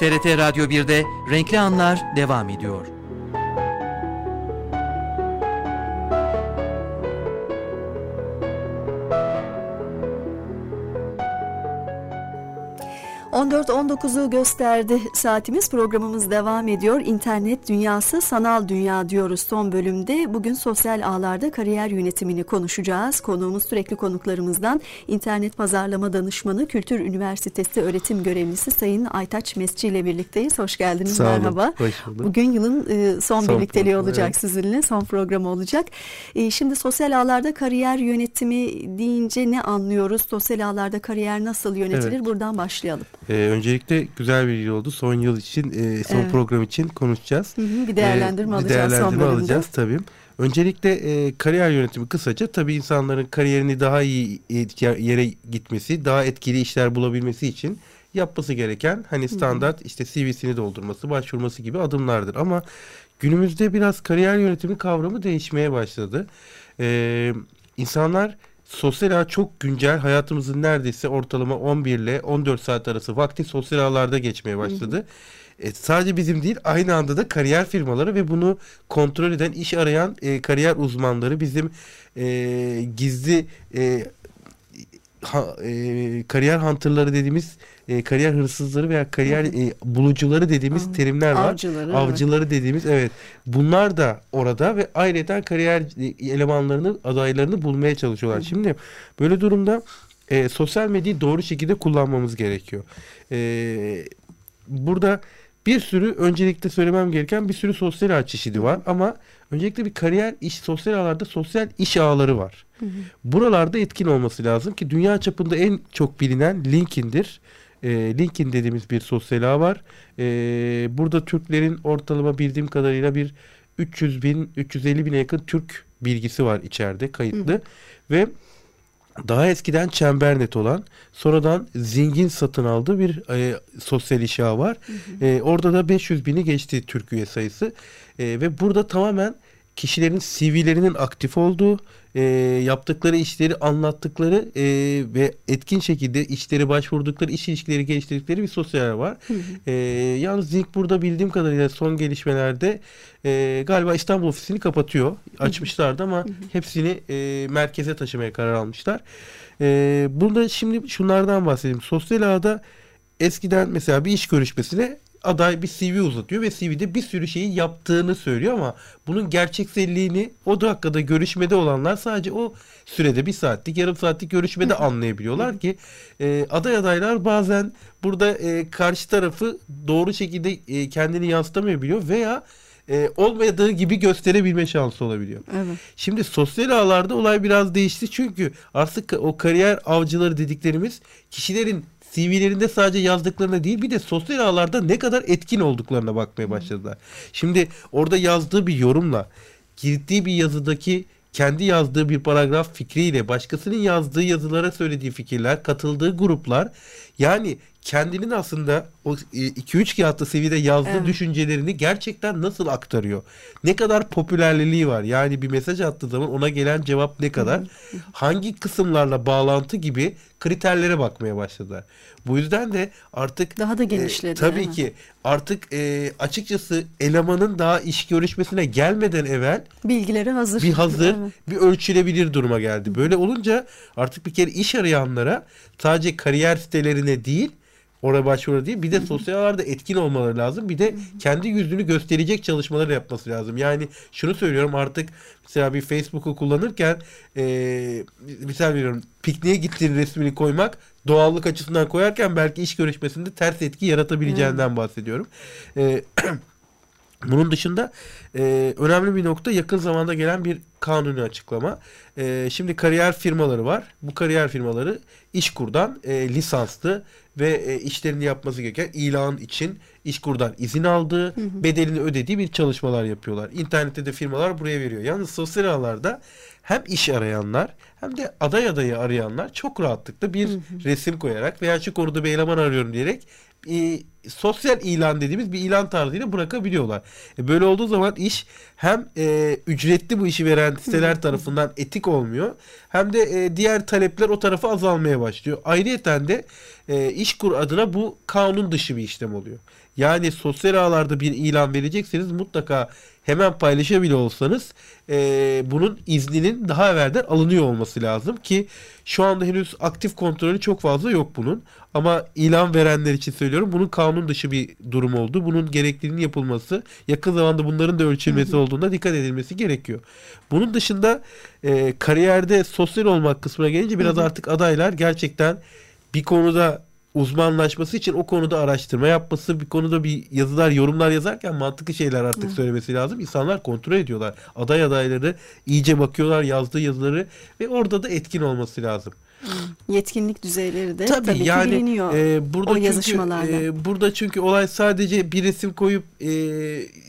TRT Radyo 1'de Renkli Anlar devam ediyor. 14-19'u gösterdi saatimiz programımız devam ediyor. İnternet dünyası sanal dünya diyoruz son bölümde. Bugün sosyal ağlarda kariyer yönetimini konuşacağız. Konuğumuz sürekli konuklarımızdan internet pazarlama danışmanı Kültür Üniversitesi öğretim görevlisi Sayın Aytaç Mesci ile birlikteyiz. Hoş geldiniz Sağ olun, merhaba. Hoş bulduk. Bugün yılın e, son, Son birlikteliği program, olacak evet. sizinle son programı olacak. E, Şimdi sosyal ağlarda kariyer yönetimi deyince ne anlıyoruz? Sosyal ağlarda kariyer nasıl yönetilir? Evet. Buradan başlayalım. Ee, öncelikle güzel bir yıl oldu. Son yıl için, e, son Evet. program için konuşacağız. Hı hı, Bir değerlendirme bir alacağız son değerlendirme bölümde. alacağız tabii. Öncelikle e, kariyer yönetimi kısaca tabii insanların kariyerini daha iyi e, yere gitmesi, daha etkili işler bulabilmesi için yapması gereken hani standart işte CV'sini doldurması, başvurması gibi adımlardır. Ama günümüzde biraz kariyer yönetimi kavramı değişmeye başladı. Ee, insanlar sosyal ağ çok güncel hayatımızın neredeyse ortalama 11 ile 14 saat arası vakti sosyal ağlarda geçmeye başladı. E, sadece bizim değil aynı anda da kariyer firmaları ve bunu kontrol eden iş arayan e, kariyer uzmanları bizim e, gizli e, ha- e, kariyer hunterları dediğimiz e, kariyer hırsızları veya kariyer e, bulucuları dediğimiz Av- terimler var. avcıları, evet. Avcıları dediğimiz evet. Bunlar da orada ve ayrıca kariyer e, elemanlarını adaylarını bulmaya çalışıyorlar. Şimdi böyle durumda e, sosyal medyayı doğru şekilde kullanmamız gerekiyor. E, burada bir sürü öncelikle söylemem gereken bir sürü sosyal ağ çeşidi var ama öncelikle bir kariyer iş sosyal ağlarda sosyal iş ağları var. Buralarda etkin olması lazım ki dünya çapında en çok bilinen LinkedIn'dir. E, LinkedIn dediğimiz bir sosyal ağ var. E, burada Türklerin ortalama bildiğim kadarıyla bir 300 bin 350 bine yakın Türk bilgisi var içeride kayıtlı ve daha eskiden Çembernet olan sonradan Zingin satın aldığı bir e, sosyal iş ağı var. E, orada da 500 bini geçti Türk üye sayısı E, ve burada tamamen kişilerin CV'lerinin aktif olduğu, e, yaptıkları işleri anlattıkları e, ve etkin şekilde işleri başvurdukları, iş ilişkileri geliştirdikleri bir sosyal ağ var. E, yalnız Zing burada bildiğim kadarıyla son gelişmelerde e, galiba İstanbul ofisini kapatıyor. Açmışlardı ama hepsini e, merkeze taşımaya karar almışlar. E, burada şimdi şunlardan bahsedeyim. Sosyal ağda eskiden mesela bir iş görüşmesine aday bir CV uzatıyor ve CV'de bir sürü şeyi yaptığını söylüyor ama bunun gerçekselliğini o dakikada görüşmede olanlar sadece o sürede bir saatlik yarım saatlik görüşmede anlayabiliyorlar ki e, aday adaylar bazen burada e, karşı tarafı doğru şekilde e, kendini yansıtamayabiliyor veya e, olmadığı gibi gösterebilme şansı olabiliyor. Evet. Şimdi sosyal ağlarda olay biraz değişti çünkü artık o kariyer avcıları dediklerimiz kişilerin CV'lerinde sadece yazdıklarına değil bir de sosyal ağlarda ne kadar etkin olduklarına bakmaya başladılar. Şimdi orada yazdığı bir yorumla girdiği bir yazıdaki kendi yazdığı bir paragraf fikriyle başkasının yazdığı yazılara söylediği fikirler, katıldığı gruplar yani kendinin aslında o 2-3 kağıtlı seviyede yazdığı Evet. düşüncelerini gerçekten nasıl aktarıyor? Ne kadar popülerliliği var? Yani bir mesaj attığı zaman ona gelen cevap ne kadar? Hangi kısımlarla bağlantı gibi kriterlere bakmaya başladılar. Bu yüzden de artık Daha da genişledi, e, tabii ki artık e, açıkçası elemanın daha iş görüşmesine gelmeden evvel Bilgileri hazır. bir hazır, Evet. bir ölçülebilir duruma geldi. Böyle olunca artık bir kere iş arayanlara sadece kariyer sitelerine değil, oraya başvuru değil, bir de sosyal ağlarda etkin olmaları lazım. Bir de kendi yüzünü gösterecek çalışmaları yapması lazım. Yani şunu söylüyorum artık mesela bir Facebook'u kullanırken eee misal veriyorum pikniğe gittiğin resmini koymak doğallık açısından koyarken belki iş görüşmesinde ters etki yaratabileceğinden bahsediyorum. Eee bunun dışında e, önemli bir nokta yakın zamanda gelen bir kanuni açıklama. E, şimdi kariyer firmaları var. Bu kariyer firmaları İşkur'dan e, lisanslı ve e, işlerini yapması gereken ilan için İşkur'dan izin aldığı, bedelini ödediği bir çalışmalar yapıyorlar. İnternette de firmalar buraya veriyor. Yalnız sosyal ağlarda hem iş arayanlar hem de aday adayı arayanlar çok rahatlıkla bir resim koyarak veya şu konuda bir eleman arıyorum diyerek e, sosyal ilan dediğimiz bir ilan tarzıyla bırakabiliyorlar. E, böyle olduğu zaman iş hem e, ücretli bu işi veren siteler tarafından etik olmuyor hem de e, diğer talepler o tarafa azalmaya başlıyor. Ayrıyeten de e, İşkur adına bu kanun dışı bir işlem oluyor. Yani sosyal ağlarda bir ilan verecekseniz mutlaka hemen paylaşabiliyor olsanız e, bunun izninin daha evvelden alınıyor olması lazım ki şu anda henüz aktif kontrolü çok fazla yok bunun. Ama ilan verenler için söylüyorum bunun kanun dışı bir durum oldu. Bunun gerekliliğinin yapılması yakın zamanda bunların da ölçülmesi olduğunda dikkat edilmesi gerekiyor. Bunun dışında e, kariyerde sosyal olmak kısmına gelince biraz artık adaylar gerçekten bir konuda uzmanlaşması için o konuda araştırma yapması, bir konuda bir yazılar, yorumlar yazarken mantıklı şeyler artık söylemesi lazım. İnsanlar kontrol ediyorlar. Aday adayları iyice bakıyorlar yazdığı yazıları ve orada da etkin olması lazım. Yetkinlik düzeyleri de tabii, tabii yani, biliniyor e, burada o çünkü, yazışmalarda. E, burada çünkü olay sadece bir resim koyup e,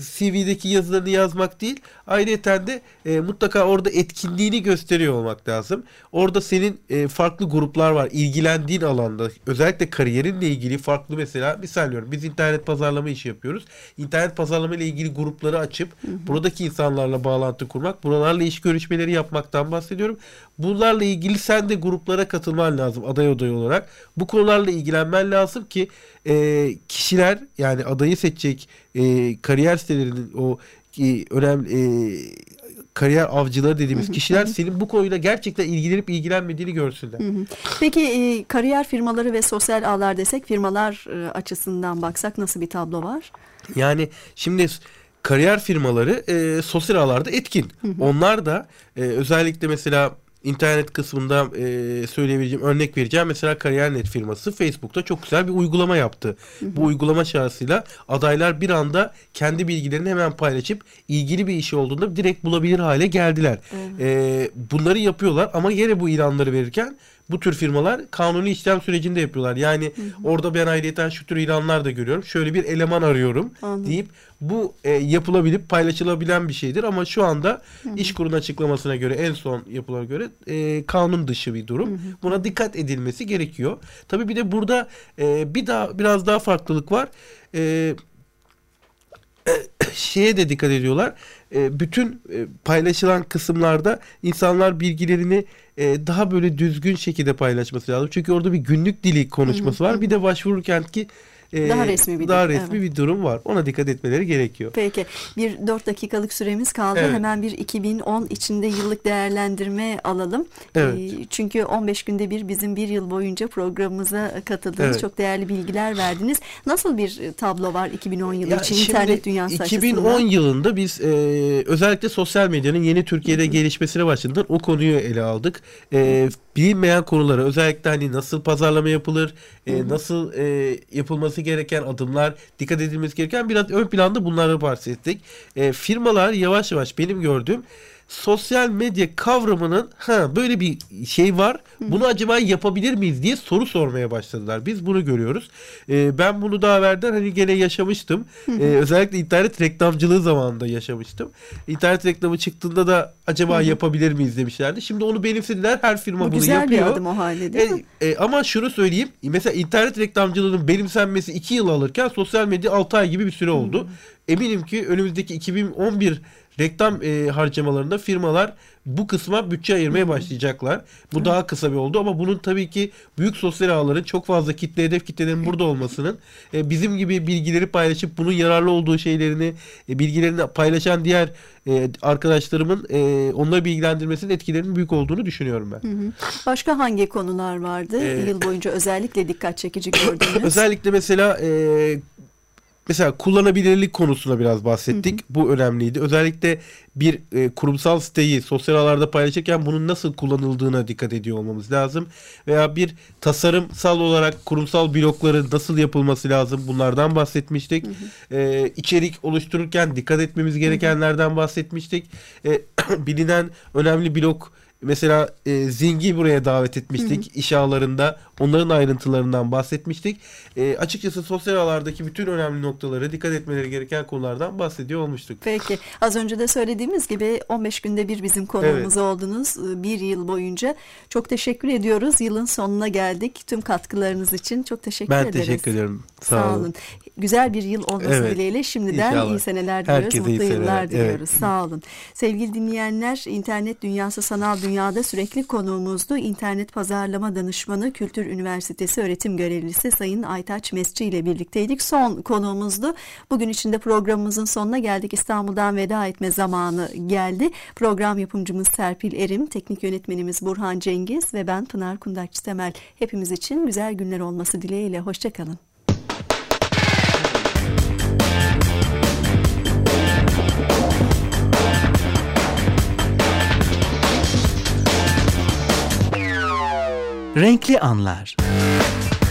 CV'deki yazılarını yazmak değil. Ayrıca de e, mutlaka orada etkinliğini gösteriyor olmak lazım. Orada senin e, farklı gruplar var. ilgilendiğin alanda özellikle kariyerinle ilgili farklı mesela misal veriyorum. Biz internet pazarlama işi yapıyoruz. İnternet pazarlama ile ilgili grupları açıp hı hı. buradaki insanlarla bağlantı kurmak, buralarla iş görüşmeleri yapmaktan bahsediyorum. Bunlarla ilgili sen de gruplara katılman lazım aday aday olarak. Bu konularla ilgilenmen lazım ki e, kişiler yani adayı seçecek e, kariyer sitelerinin o e, önemli e, kariyer avcıları dediğimiz kişiler senin bu konuyla gerçekten ilgilenip ilgilenmediğini görsünler. Peki e, kariyer firmaları ve sosyal ağlar desek firmalar e, açısından baksak nasıl bir tablo var? Yani şimdi kariyer firmaları e, sosyal ağlarda etkin. Onlar da e, özellikle mesela internet kısmında e, söyleyebileceğim örnek vereceğim. Mesela Kariyer.net firması Facebook'ta çok güzel bir uygulama yaptı. Hı hı. Bu uygulama şarjıyla adaylar bir anda kendi bilgilerini hemen paylaşıp ilgili bir işi olduğunda direkt bulabilir hale geldiler. E, bunları yapıyorlar ama yine bu ilanları verirken bu tür firmalar kanuni işlem sürecinde yapıyorlar. Yani hı hı. orada ben ayrıyeten şu tür ilanlar da görüyorum. Şöyle bir eleman arıyorum Anladım. deyip bu e, yapılabilip paylaşılabilen bir şeydir ama şu anda hı hı. iş kurun açıklamasına göre en son yapılara göre e, kanun dışı bir durum. Hı hı. Buna dikkat edilmesi gerekiyor. Tabii bir de burada e, bir daha biraz daha farklılık var. E, şeye de dikkat ediyorlar. E, bütün e, paylaşılan kısımlarda insanlar bilgilerini e, daha böyle düzgün şekilde paylaşması lazım. Çünkü orada bir günlük dili konuşması var. Bir de başvururken ki e, daha resmi bir daha resmi evet. bir durum var. Ona dikkat etmeleri gerekiyor. Peki bir dört dakikalık süremiz kaldı. Evet. Hemen bir 2010 içinde yıllık değerlendirme alalım. Evet. E, çünkü 15 günde bir bizim bir yıl boyunca programımıza katıldınız. Evet. Çok değerli bilgiler verdiniz. Nasıl bir tablo var 2010 yılı ya için internet dünyası 2010 açısından? yılında biz e, özellikle sosyal medyanın yeni Türkiye'de Hı -hı. gelişmesine başladığında o konuyu ele aldık. E, bilinmeyen konuları özellikle hani nasıl pazarlama yapılır, e, nasıl e, yapılması gereken adımlar, dikkat edilmesi gereken biraz ön planda bunları bahsettik. E, firmalar yavaş yavaş benim gördüğüm sosyal medya kavramının ha böyle bir şey var. Bunu acaba yapabilir miyiz diye soru sormaya başladılar. Biz bunu görüyoruz. Ee, ben bunu daha evvelden hani gene yaşamıştım. Ee, özellikle internet reklamcılığı zamanında yaşamıştım. İnternet reklamı çıktığında da acaba yapabilir miyiz demişlerdi. Şimdi onu benimsediler. Her firma Bu bunu güzel yapıyor. Güzel bir adım o halde değil mi? E, ama şunu söyleyeyim. Mesela internet reklamcılığının benimsenmesi 2 yıl alırken sosyal medya 6 ay gibi bir süre oldu. Eminim ki önümüzdeki 2011 reklam e, harcamalarında firmalar bu kısma bütçe ayırmaya başlayacaklar. Bu daha kısa bir oldu ama bunun tabii ki büyük sosyal ağların çok fazla kitle hedef kitlelerin burada olmasının e, bizim gibi bilgileri paylaşıp bunun yararlı olduğu şeylerini e, bilgilerini paylaşan diğer e, arkadaşlarımın e, onları bilgilendirmesinin etkilerinin büyük olduğunu düşünüyorum ben. Hı hı. Başka hangi konular vardı ee, yıl boyunca özellikle dikkat çekici gördüğünüz? özellikle mesela e, Mesela kullanabilirlik konusuna biraz bahsettik. Hı hı. Bu önemliydi. Özellikle bir e, kurumsal siteyi sosyal ağlarda paylaşırken bunun nasıl kullanıldığına dikkat ediyor olmamız lazım. Veya bir tasarımsal olarak kurumsal blokların nasıl yapılması lazım bunlardan bahsetmiştik. Hı hı. E, içerik oluştururken dikkat etmemiz gerekenlerden bahsetmiştik. E, bilinen önemli blok Mesela e, Zing'i buraya davet etmiştik. Hı İş ağlarında onların ayrıntılarından bahsetmiştik. E, açıkçası sosyal ağlardaki bütün önemli noktaları dikkat etmeleri gereken konulardan bahsediyor olmuştuk. Peki az önce de söylediğimiz gibi 15 günde bir bizim konuğumuz evet. oldunuz. Bir yıl boyunca çok teşekkür ediyoruz. Yılın sonuna geldik. Tüm katkılarınız için çok teşekkür ben ederiz. Ben teşekkür ederim. Sağ, Sağ olun. olun. Güzel bir yıl olması evet. dileğiyle şimdiden İnşallah. iyi seneler diliyoruz. Herkese Mutlu yıllar seneler. diliyoruz. Evet. Sağ olun. Sevgili dinleyenler internet dünyası sanal dünyada sürekli konuğumuzdu. İnternet pazarlama danışmanı Kültür Üniversitesi öğretim görevlisi Sayın Aytaç Mesci ile birlikteydik. Son konuğumuzdu. Bugün içinde programımızın sonuna geldik. İstanbul'dan veda etme zamanı geldi. Program yapımcımız Serpil Erim, teknik yönetmenimiz Burhan Cengiz ve ben Pınar Kundakçı Temel. Hepimiz için güzel günler olması dileğiyle. Hoşçakalın. Renkli Anlar